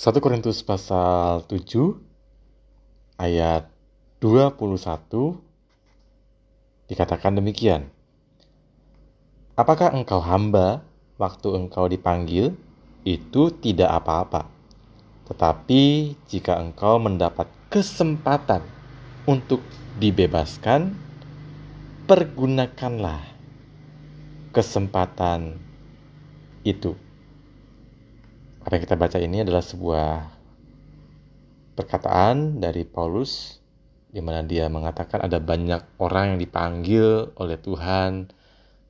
1 Korintus pasal 7 ayat 21 dikatakan demikian. Apakah engkau hamba waktu engkau dipanggil? Itu tidak apa-apa. Tetapi jika engkau mendapat kesempatan untuk dibebaskan, pergunakanlah kesempatan itu. Apa yang kita baca ini adalah sebuah perkataan dari Paulus di mana dia mengatakan ada banyak orang yang dipanggil oleh Tuhan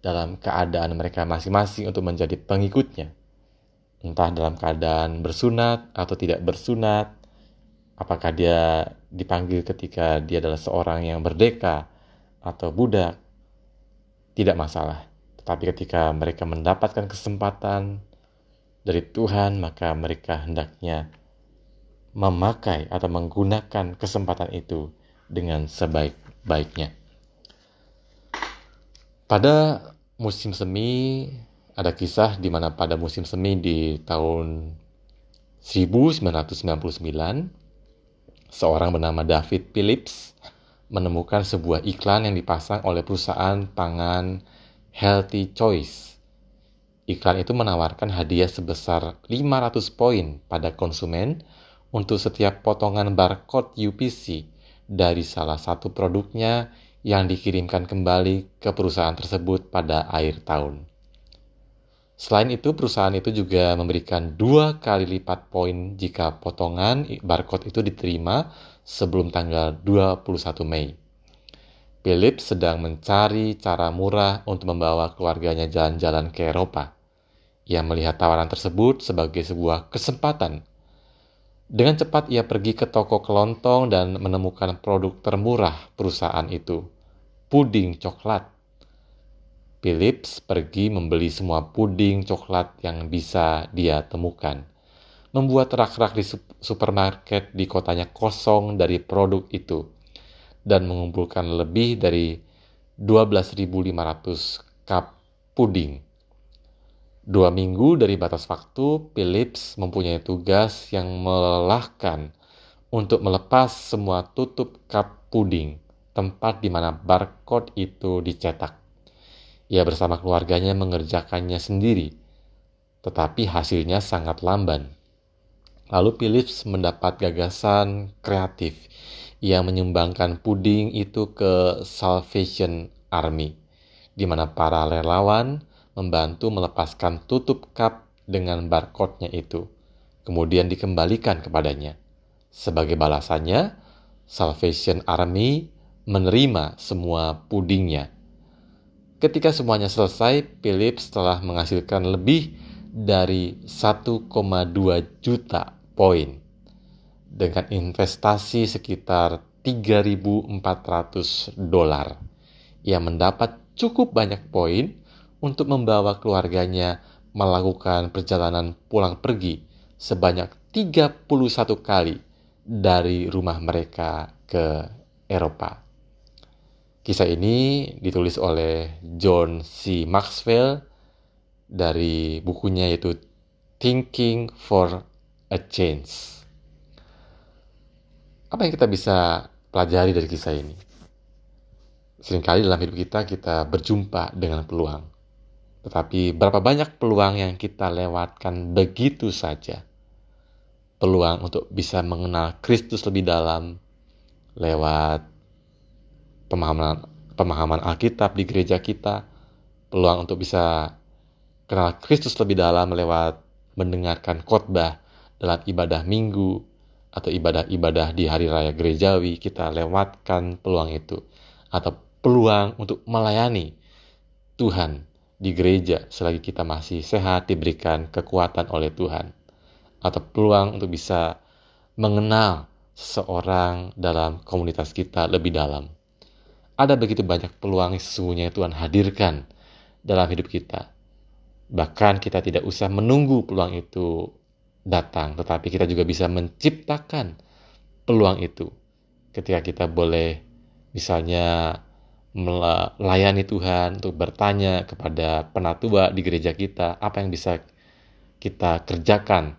dalam keadaan mereka masing-masing untuk menjadi pengikutnya. Entah dalam keadaan bersunat atau tidak bersunat, apakah dia dipanggil ketika dia adalah seorang yang merdeka atau budak, tidak masalah. Tetapi ketika mereka mendapatkan kesempatan dari Tuhan, maka mereka hendaknya memakai atau menggunakan kesempatan itu dengan sebaik-baiknya. Pada musim semi ada kisah di mana pada musim semi di tahun 1999 seorang bernama David Phillips menemukan sebuah iklan yang dipasang oleh perusahaan pangan Healthy Choice Iklan itu menawarkan hadiah sebesar 500 poin pada konsumen untuk setiap potongan barcode UPC dari salah satu produknya yang dikirimkan kembali ke perusahaan tersebut pada akhir tahun. Selain itu, perusahaan itu juga memberikan dua kali lipat poin jika potongan barcode itu diterima sebelum tanggal 21 Mei. Philip sedang mencari cara murah untuk membawa keluarganya jalan-jalan ke Eropa. Ia melihat tawaran tersebut sebagai sebuah kesempatan. Dengan cepat ia pergi ke toko kelontong dan menemukan produk termurah perusahaan itu, puding coklat. Philips pergi membeli semua puding coklat yang bisa dia temukan. Membuat rak-rak di supermarket di kotanya kosong dari produk itu dan mengumpulkan lebih dari 12.500 cup puding. Dua minggu dari batas waktu, Philips mempunyai tugas yang melelahkan untuk melepas semua tutup cup puding, tempat di mana barcode itu dicetak. Ia bersama keluarganya mengerjakannya sendiri, tetapi hasilnya sangat lamban. Lalu Philips mendapat gagasan kreatif yang menyumbangkan puding itu ke Salvation Army, di mana para relawan membantu melepaskan tutup cup dengan barcode-nya itu, kemudian dikembalikan kepadanya. Sebagai balasannya, Salvation Army menerima semua pudingnya. Ketika semuanya selesai, Philips telah menghasilkan lebih dari 1,2 juta poin dengan investasi sekitar 3.400 dolar. Ia mendapat cukup banyak poin untuk membawa keluarganya melakukan perjalanan pulang pergi sebanyak 31 kali dari rumah mereka ke Eropa. Kisah ini ditulis oleh John C. Maxwell dari bukunya yaitu Thinking for a Change. Apa yang kita bisa pelajari dari kisah ini? Seringkali dalam hidup kita kita berjumpa dengan peluang tetapi berapa banyak peluang yang kita lewatkan begitu saja? Peluang untuk bisa mengenal Kristus lebih dalam lewat pemahaman pemahaman Alkitab di gereja kita, peluang untuk bisa kenal Kristus lebih dalam lewat mendengarkan khotbah dalam ibadah minggu atau ibadah-ibadah di hari raya gerejawi, kita lewatkan peluang itu atau peluang untuk melayani Tuhan di gereja selagi kita masih sehat diberikan kekuatan oleh Tuhan atau peluang untuk bisa mengenal seseorang dalam komunitas kita lebih dalam. Ada begitu banyak peluang yang sesungguhnya Tuhan hadirkan dalam hidup kita. Bahkan kita tidak usah menunggu peluang itu datang, tetapi kita juga bisa menciptakan peluang itu. Ketika kita boleh misalnya melayani Tuhan, untuk bertanya kepada penatua di gereja kita, apa yang bisa kita kerjakan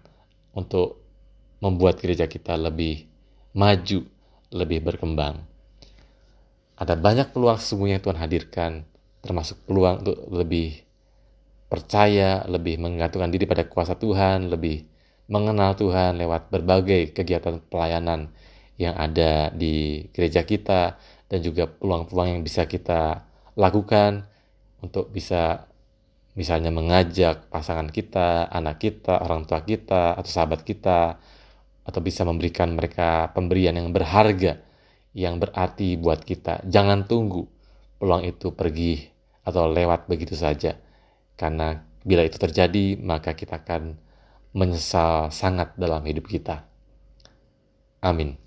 untuk membuat gereja kita lebih maju, lebih berkembang. Ada banyak peluang sesungguhnya yang Tuhan hadirkan, termasuk peluang untuk lebih percaya, lebih menggantungkan diri pada kuasa Tuhan, lebih mengenal Tuhan lewat berbagai kegiatan pelayanan yang ada di gereja kita dan juga peluang-peluang yang bisa kita lakukan untuk bisa misalnya mengajak pasangan kita, anak kita, orang tua kita, atau sahabat kita, atau bisa memberikan mereka pemberian yang berharga yang berarti buat kita. Jangan tunggu peluang itu pergi atau lewat begitu saja. Karena bila itu terjadi, maka kita akan menyesal sangat dalam hidup kita. Amin.